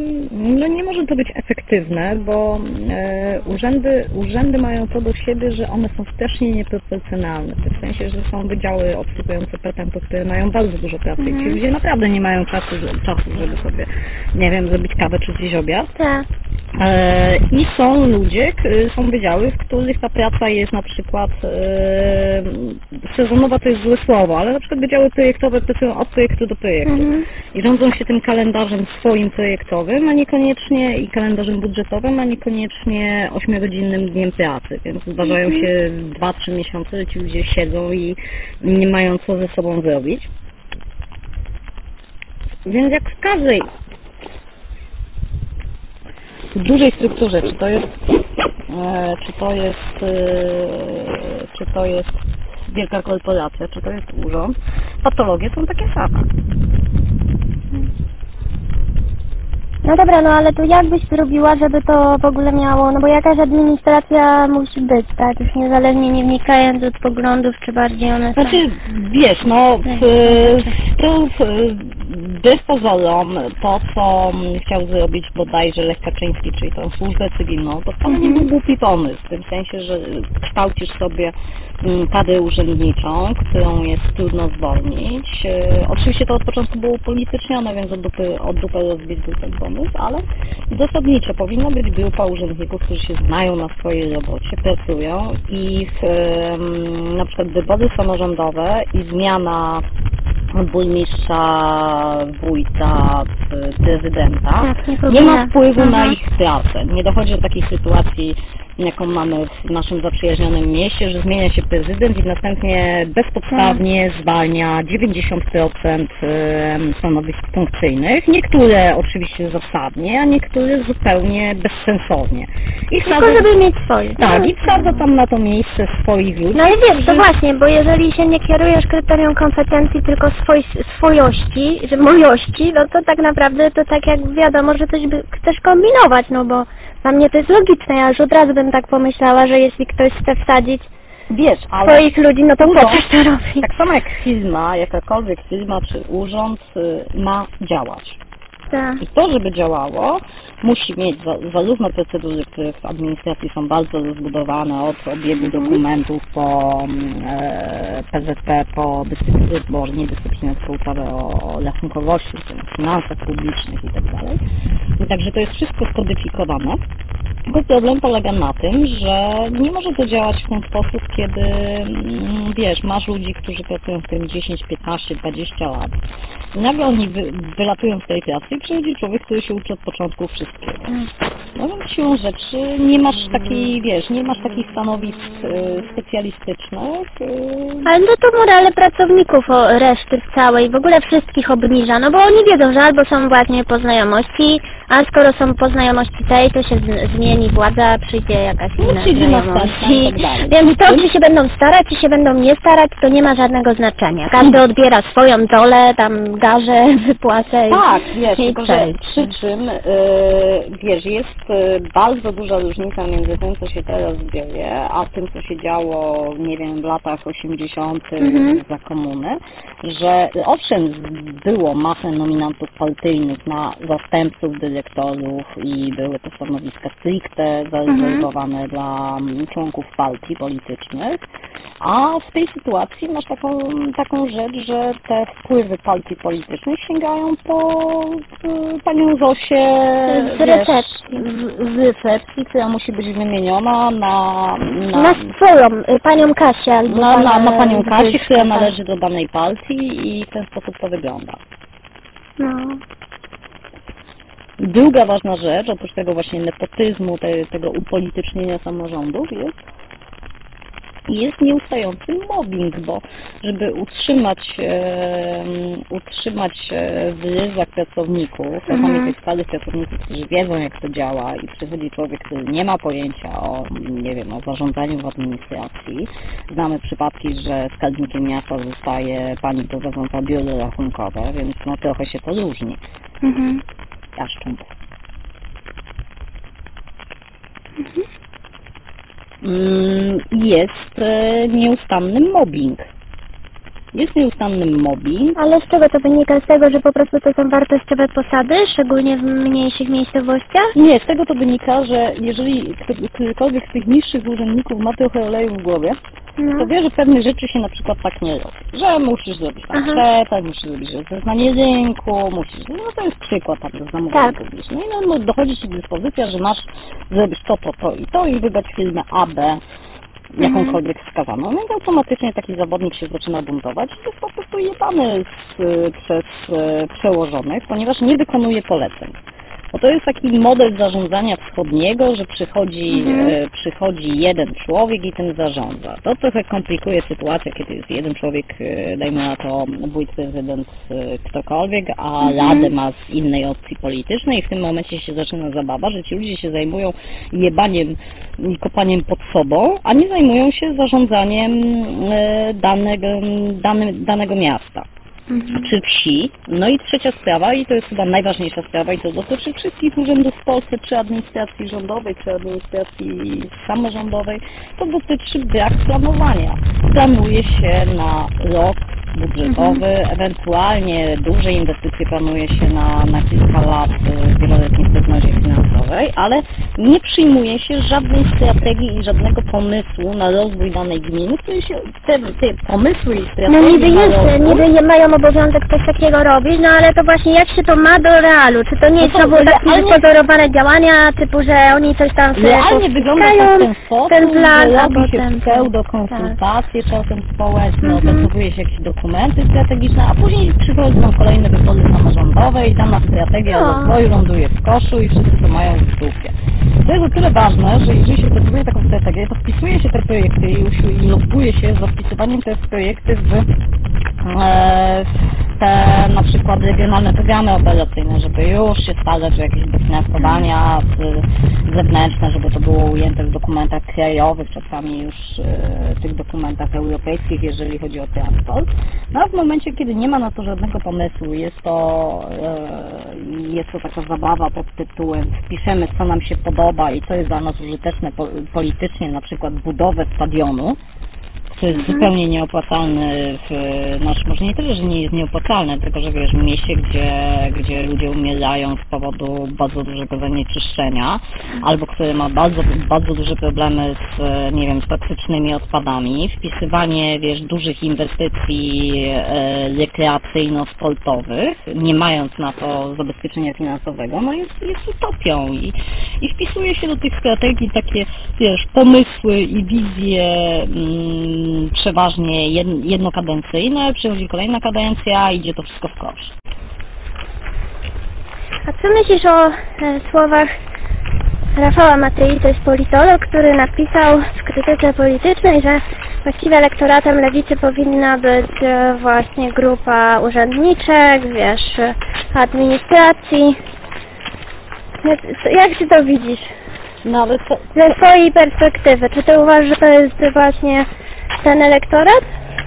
no nie może to być efektywne, bo e, urzędy, urzędy mają to do siebie, że one są strasznie nieproporcjonalne, w sensie, że są wydziały obsługujące petentów, które mają bardzo dużo pracy i ci ludzie naprawdę nie mają czasu, czasu, żeby sobie, nie wiem, zrobić kawę czy zjeść obiad. Tak. E, I są ludzie, są wydziały, w których ta praca jest na przykład e, sezonowa to jest złe słowo, ale na przykład wydziały projektowe pracują od projektu do projektu Mhm. i rządzą się tym kalendarzem swoim projektowym, a niekoniecznie i kalendarzem budżetowym, a niekoniecznie ośmiogodzinnym dniem pracy, więc zdarzają się dwa, trzy miesiące, że ci ludzie siedzą i nie mają co ze sobą zrobić. Więc jak w każdej w dużej strukturze, czy to jest, czy to jest, e, czy to jest wielka korporacja, czy to jest urząd, patologie są takie same. No dobra, no ale to jak byś zrobiła, żeby to w ogóle miało, no bo jakaś administracja musi być, tak? Już niezależnie nie wnikając od poglądów, czy bardziej one są... Znaczy, wiesz, no, w, to w, wbrew pozorom, to co mm, chciał zrobić bodajże Lech Kaczyński, czyli tą służbę cywilną, to wcale nie był głupi pomysł, w tym sensie, że kształcisz sobie mm, kadrę urzędniczą, którą jest trudno zwolnić. E, Oczywiście to od początku było upolitycznione, więc od dupy, od dupy rozbić był ten pomysł, ale zasadniczo powinna być grupa urzędników, którzy się znają na swojej robocie, pracują i w, na przykład wybory samorządowe i zmiana burmistrza, wójta, p- prezydenta Tak, nie nie ma wpływu na Aha. ich pracę. Nie dochodzi do takiej sytuacji, jaką mamy w naszym zaprzyjaźnionym mieście, że zmienia się prezydent i następnie bezpodstawnie zwalnia 90% em, stanowisk funkcyjnych. Niektóre oczywiście zasadnie, a niektóre zupełnie bezsensownie. I Tylko wsadza, żeby mieć swoje. tak, i wsadza tam na to miejsce swoich ludzi. No i wiesz, to właśnie, bo jeżeli się nie kierujesz kryterium kompetencji, tylko swoj, swojości, że mojości, no to tak naprawdę to tak jak wiadomo, że coś by, chcesz kombinować, no bo dla mnie to jest logiczne, ja już od razu bym tak pomyślała, że jeśli ktoś chce wsadzić Wiesz, ale swoich ludzi, no to po Urząd, coś to robi. tak samo jak firma, jakakolwiek firma czy urząd y, ma działać. Tak. I to, żeby działało, musi mieć za, zarówno procedury, które w administracji są bardzo rozbudowane, od obiegu dokumentów po mm, e, PZP, po dyscyplinie, bo nie dyscyplinę, tylko ustawę o, o rachunkowości, czyli finansach publicznych i tak dalej. I Także to jest wszystko skodyfikowane. Tylko problem polega na tym, że nie może to działać w ten sposób, kiedy mm, wiesz, masz ludzi, którzy pracują w tym 10, 15, 20 lat. Nagle oni wy, wylatują z tej pracy i przychodzi człowiek, który się uczy od początku wszystkiego. No więc siłą rzeczy nie masz takiej, wiesz, nie masz takich stanowisk e, specjalistycznych. e, Ale no to morale pracowników o reszty w całej, w ogóle wszystkich obniża, no bo oni wiedzą, że albo są właśnie po znajomości, a skoro są po znajomości tej, to się z, zmieni władza, przyjdzie jakaś inna przyjdzie znajomość. następna i tak dalej. Więc to, czy się będą starać, czy się będą nie starać, to nie ma żadnego znaczenia. Każdy odbiera swoją dolę, tam garze, wypłacę. i- Tak, wiesz, i tylko że cześć. przy czym, e, wiesz, jest e, bardzo duża różnica między tym, co się teraz dzieje, a tym, co się działo, nie wiem, w latach 80. Mhm. za komuny, że owszem, było masę nominantów partyjnych na zastępców dyrektorów, elektorów i były to stanowiska stricte zarezerwowane dla mm, członków partii politycznych. A w tej sytuacji masz taką, taką rzecz, że te wpływy partii politycznych sięgają po y, panią Zosię Z recepcji. z, z recepcji, która musi być wymieniona na, na, Na swoją, y, panią Kasię albo na, na, pana na panią Kasię, która należy do danej partii i w ten sposób to wygląda. No. Druga ważna rzecz, oprócz tego właśnie nepotyzmu, te, tego upolitycznienia samorządów jest, jest nieustający mobbing, bo żeby utrzymać, e, utrzymać w ryzach pracowników, czasami Mhm. tych stałych pracowników, którzy wiedzą jak to działa i przychodzi człowiek, który nie ma pojęcia o, nie wiem, o zarządzaniu w administracji. Znamy przypadki, że skarbnikiem miasta zostaje pani prowadząca biuro rachunkowe, więc no trochę się to różni. Mhm. Jaszcząb. Mm, Jest e, nieustanny mobbing. Jest nieustanny mobbing. Ale z czego to wynika? Z tego, że po prostu to są wartościowe posady, szczególnie w mniejszych miejscowościach? Nie, z tego to wynika, że jeżeli kto- którykolwiek z tych niższych urzędników ma trochę oleju w głowie, No. to wie, że pewnych rzeczy się na przykład tak nie robi. Że musisz zrobić tam przetarg, musisz zrobić zeznanie rynku, musisz, no to jest przykład tam zamówienia Tak. publicznego. I no, no, dochodzi ci dyspozycja, że masz zrobić to, to, to i to i wybrać firmę AB, jakąkolwiek wskazaną. No i automatycznie taki zawodnik się zaczyna buntować i jest po prostu jebany przez e, przełożonych, ponieważ nie wykonuje poleceń. Bo to jest taki model zarządzania wschodniego, że przychodzi, Mhm. e, przychodzi jeden człowiek i tym zarządza. To trochę komplikuje sytuację, kiedy jest jeden człowiek, e, dajmy na to wójt, prezydent, e, ktokolwiek, a Mhm. radę ma z innej opcji politycznej i w tym momencie się zaczyna zabawa, że ci ludzie się zajmują jebaniem i kopaniem pod sobą, a nie zajmują się zarządzaniem danego, dane, danego miasta Mhm. czy wsi. No i trzecia sprawa, i to jest chyba najważniejsza sprawa, i to dotyczy wszystkich urzędów w Polsce, czy administracji rządowej, czy administracji samorządowej, to dotyczy brak planowania. Planuje się na rok budżetowy, ewentualnie duże inwestycje planuje się na, na kilka lat y, w wieloletniej prognozie finansowej, ale nie przyjmuje się żadnej strategii i żadnego pomysłu na rozwój danej gminy, które się, te, te pomysły i strategie No niby jest, rozwój, niby nie mają obowiązek coś takiego robić, no ale to właśnie jak się to ma do realu? Czy to nie No jest to znowu takie pozorowane działania, typu, że oni coś tam sobie Realnie wygląda to w powstają, ten sposób, ten plan, że robi się pseudo-konsultacje czasem społeczne, Mhm. opracowuje się jakieś dokumenty strategiczne, a później przychodzą kolejne wybory samorządowe i dana strategia No. rozwoju ląduje w koszu i wszyscy to mają w dupie. To jest o tyle ważne, że jeżeli się decyduje taką strategię, to wpisuje się te projekty i, i loguje się za wpisywaniem te projekty w e, przykład regionalne programy operacyjne, żeby już się starać o jakieś dofinansowania zewnętrzne, żeby to było ujęte w dokumentach krajowych, czasami już e, tych dokumentach europejskich, jeżeli chodzi o transport. No a w momencie, kiedy nie ma na to żadnego pomysłu, jest to, e, jest to taka zabawa pod tytułem wpiszemy, co nam się podoba i co jest dla nas użyteczne po, politycznie, na przykład budowę stadionu, to jest zupełnie nieopłacalny, w, znaczy może nie tyle, że nie jest nieopłacalne, tylko że wiesz, w mieście, gdzie, gdzie ludzie umierają z powodu bardzo dużego zanieczyszczenia, albo które ma bardzo, bardzo duże problemy z, nie wiem, z toksycznymi odpadami, wpisywanie, wiesz, dużych inwestycji e, rekreacyjno-sportowych, nie mając na to zabezpieczenia finansowego, no jest, jest utopią i, i wpisuje się do tych strategii takie, wiesz, pomysły i wizje mm, przeważnie jed, jednokadencyjne, przychodzi kolejna kadencja, idzie to wszystko w kosz. A co myślisz o e, słowach Rafała Matyi, to jest politolog, który napisał w krytyce politycznej, że właściwie elektoratem lewicy powinna być e, właśnie grupa urzędniczek, wiesz, administracji. Jak, ty to widzisz? No ale co, Ze swojej perspektywy, czy ty uważasz, że to jest właśnie ten elektorat?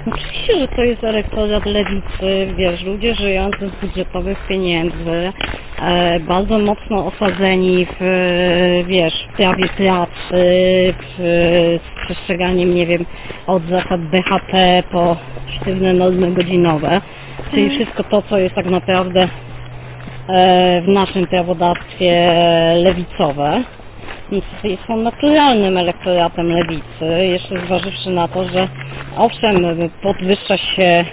Oczywiście, że to jest elektorat lewicy, wiesz, ludzie żyjący z budżetowych pieniędzy, e, bardzo mocno osadzeni w, e, wiesz, w prawie pracy, w, z przestrzeganiem, nie wiem, od zasad BHP po sztywne normy godzinowe, czyli wszystko to, co jest tak naprawdę e, w naszym prawodawstwie lewicowe i są naturalnym elektoratem lewicy, jeszcze zważywszy na to, że owszem, podwyższa się e,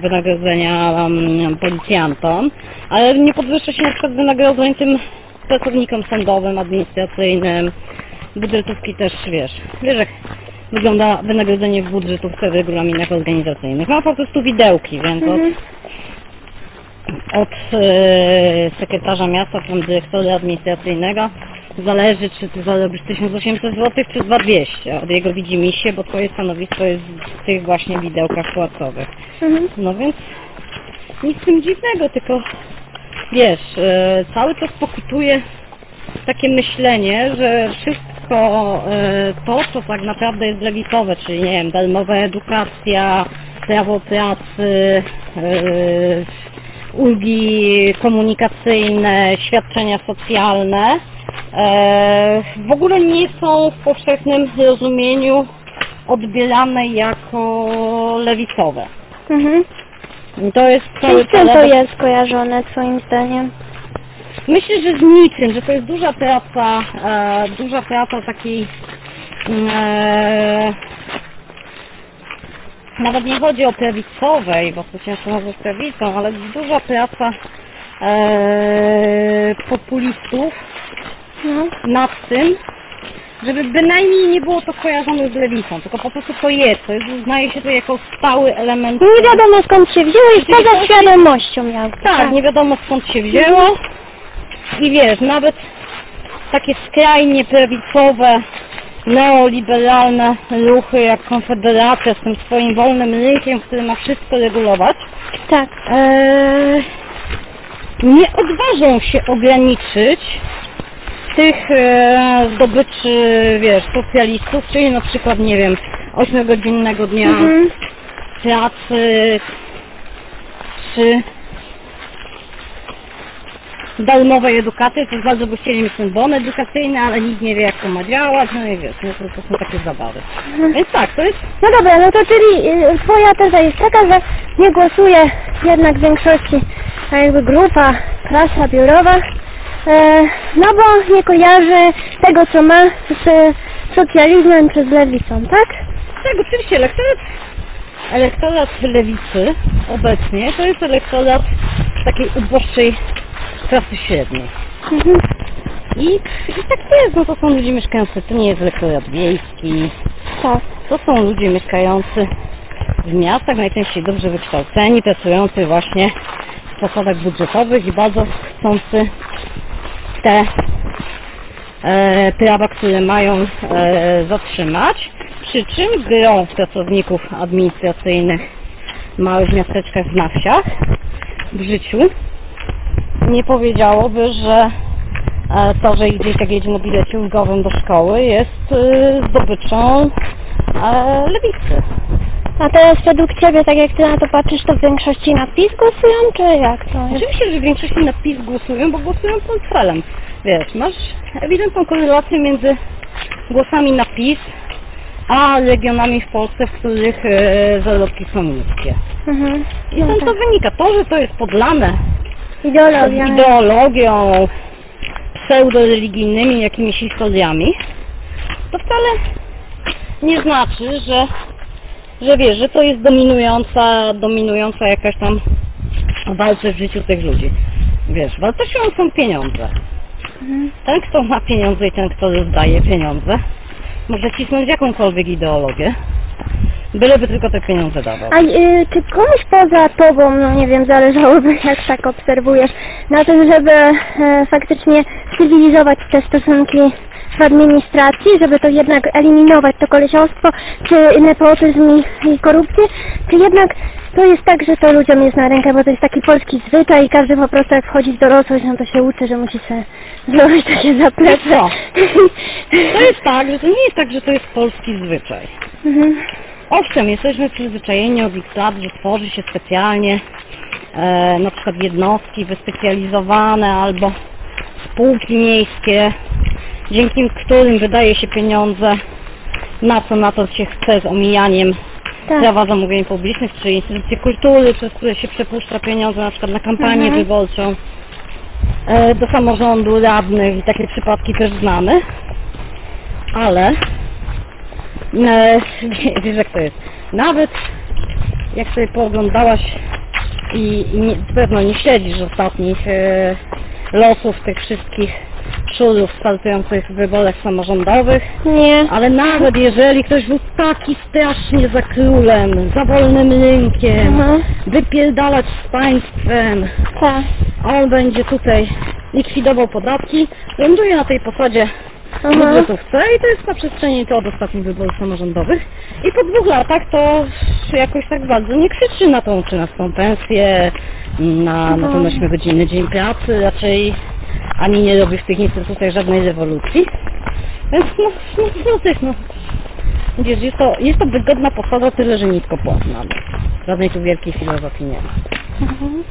wynagrodzenia mm, policjantom, ale nie podwyższa się na przykład wynagrodzeń tym pracownikom sądowym, administracyjnym, budżetówki też, wiesz, wiesz jak wygląda wynagrodzenie w budżetówce w regulaminach organizacyjnych. Ma po prostu widełki, więc od, od e, sekretarza miasta, tam dyrektora administracyjnego zależy, czy ty zarobisz 1800 zł, czy 2200 od jego widzimisię, bo twoje stanowisko jest w tych właśnie widełkach płacowych. Mhm. No więc nic w tym dziwnego, tylko wiesz, e, cały czas pokutuje takie myślenie, że wszystko e, to, co tak naprawdę jest lewicowe, czyli nie wiem, darmowa edukacja, prawo pracy, e, ulgi komunikacyjne, świadczenia socjalne, w ogóle nie są w powszechnym rozumieniu odbierane jako lewicowe. Mhm. To jest cały z czym to jest kojarzone twoim zdaniem? Myślę, że z niczym, że to jest duża praca, e, duża praca takiej e, nawet nie chodzi o prawicowej, bo to ciężko nazwać prawicą, ale duża praca e, populistów No. nad tym, żeby bynajmniej nie było to kojarzone z lewicą, tylko po prostu to jest, to jest, uznaje się to jako stały element Nie wiadomo skąd się wzięło i poza świadomością miał. tak, nie wiadomo skąd się wzięło. I wiesz, nawet takie skrajnie prawicowe, neoliberalne ruchy jak Konfederacja z tym swoim wolnym rynkiem, który ma wszystko regulować, Tak. eee, nie odważą się ograniczyć tych e, zdobyczy, wiesz, socjalistów, czyli na przykład, nie wiem, 8-godzinnego dnia Mhm. pracy, czy darmowej edukacji, to jest bardzo by chcieli mieć ten bon edukacyjny, ale nikt nie wie jak to ma działać, no i wiesz, no to, to są takie zabawy. Więc tak, to jest, No dobra, no to czyli y, twoja teza jest taka, że nie głosuje jednak w większości a jakby grupa, klasa biurowa, no bo nie kojarzy tego, co ma z socjalizmem czy z lewicą, tak? tak, oczywiście elektorat, elektorat lewicy obecnie to jest elektorat takiej uboższej klasy średniej. Mhm. I, I tak jest, no to są ludzie mieszkający, to nie jest elektorat wiejski, Tak. To są ludzie mieszkający w miastach, najczęściej dobrze wykształceni, pracujący właśnie w zakładach budżetowych i bardzo chcący te e, prawa, które mają e, zatrzymać. Przy czym grą pracowników administracyjnych w małych miasteczkach na wsiach w życiu nie powiedziałoby, że e, to, że ich dzieciak jedzie na bilecie ulgowym do szkoły jest e, zdobyczą e, lewicy. A teraz według Ciebie, tak jak Ty na to patrzysz, to w większości na PiS głosują, czy jak to jest? Oczywiście, że w większości na PiS głosują, bo głosują portfelem. Wiesz, masz ewidentną korelację między głosami na PiS, a regionami w Polsce, w których e, zarobki są niskie. Mhm. I No stąd to tak. wynika. To, że to jest podlane Ideologia. ideologią, pseudoreligijnymi jakimiś historiami, to wcale nie znaczy, że, że wiesz, że to jest dominująca, dominująca jakaś tam walka w życiu tych ludzi. Wiesz, wartością są pieniądze. Mhm. Ten, kto ma pieniądze i ten, kto rozdaje pieniądze, może cisnąć jakąkolwiek ideologię, byleby tylko te pieniądze dawał. A y, czy komuś poza Tobą, no nie wiem, zależałoby, jak tak obserwujesz, na tym, żeby e, faktycznie cywilizować te stosunki w administracji, żeby to jednak eliminować to kolesiostwo, czy nepotyzm i, i korupcję, czy jednak to jest tak, że to ludziom jest na rękę, bo to jest taki polski zwyczaj i każdy po prostu jak wchodzi w dorosłość, no to się uczy, że musi sobie zrobić takie zaplecze. Co? To jest tak, że to nie jest tak, że to jest polski zwyczaj. Mhm. Owszem, jesteśmy przyzwyczajeni od ich lat, że tworzy się specjalnie e, na przykład jednostki wyspecjalizowane albo spółki miejskie, dzięki którym wydaje się pieniądze na co na to się chce z omijaniem Tak. prawa zamówień publicznych, czy instytucje kultury, przez które się przepuszcza pieniądze na przykład na kampanię Mhm. wyborczą. e, do samorządu, radnych i takie przypadki też znamy. Ale e, wie- wiesz jak to jest. Nawet jak sobie pooglądałaś i, i nie, pewno nie śledzisz ostatnich e, losów tych wszystkich szurów startujących w wyborach samorządowych, Nie. ale nawet jeżeli ktoś był taki strasznie za królem, za wolnym rynkiem, Mhm. wypierdalać z państwem, Tak. a on będzie tutaj likwidował podatki, ląduje na tej posadzie w Mhm. budżetówce i to jest na przestrzeni to od ostatnich wyborów samorządowych i po dwóch latach to jakoś tak bardzo nie krzyczy na tą trzynastą pensję, na, na ten Mhm. 8-godzinny dzień pracy, raczej ani nie robi w tych instytucjach żadnej rewolucji. Więc no, no, no, no. Wiesz, jest to, jest to wygodna posada, tyle że nisko płatna. Żadnej tu wielkiej filozofii nie ma. Mhm.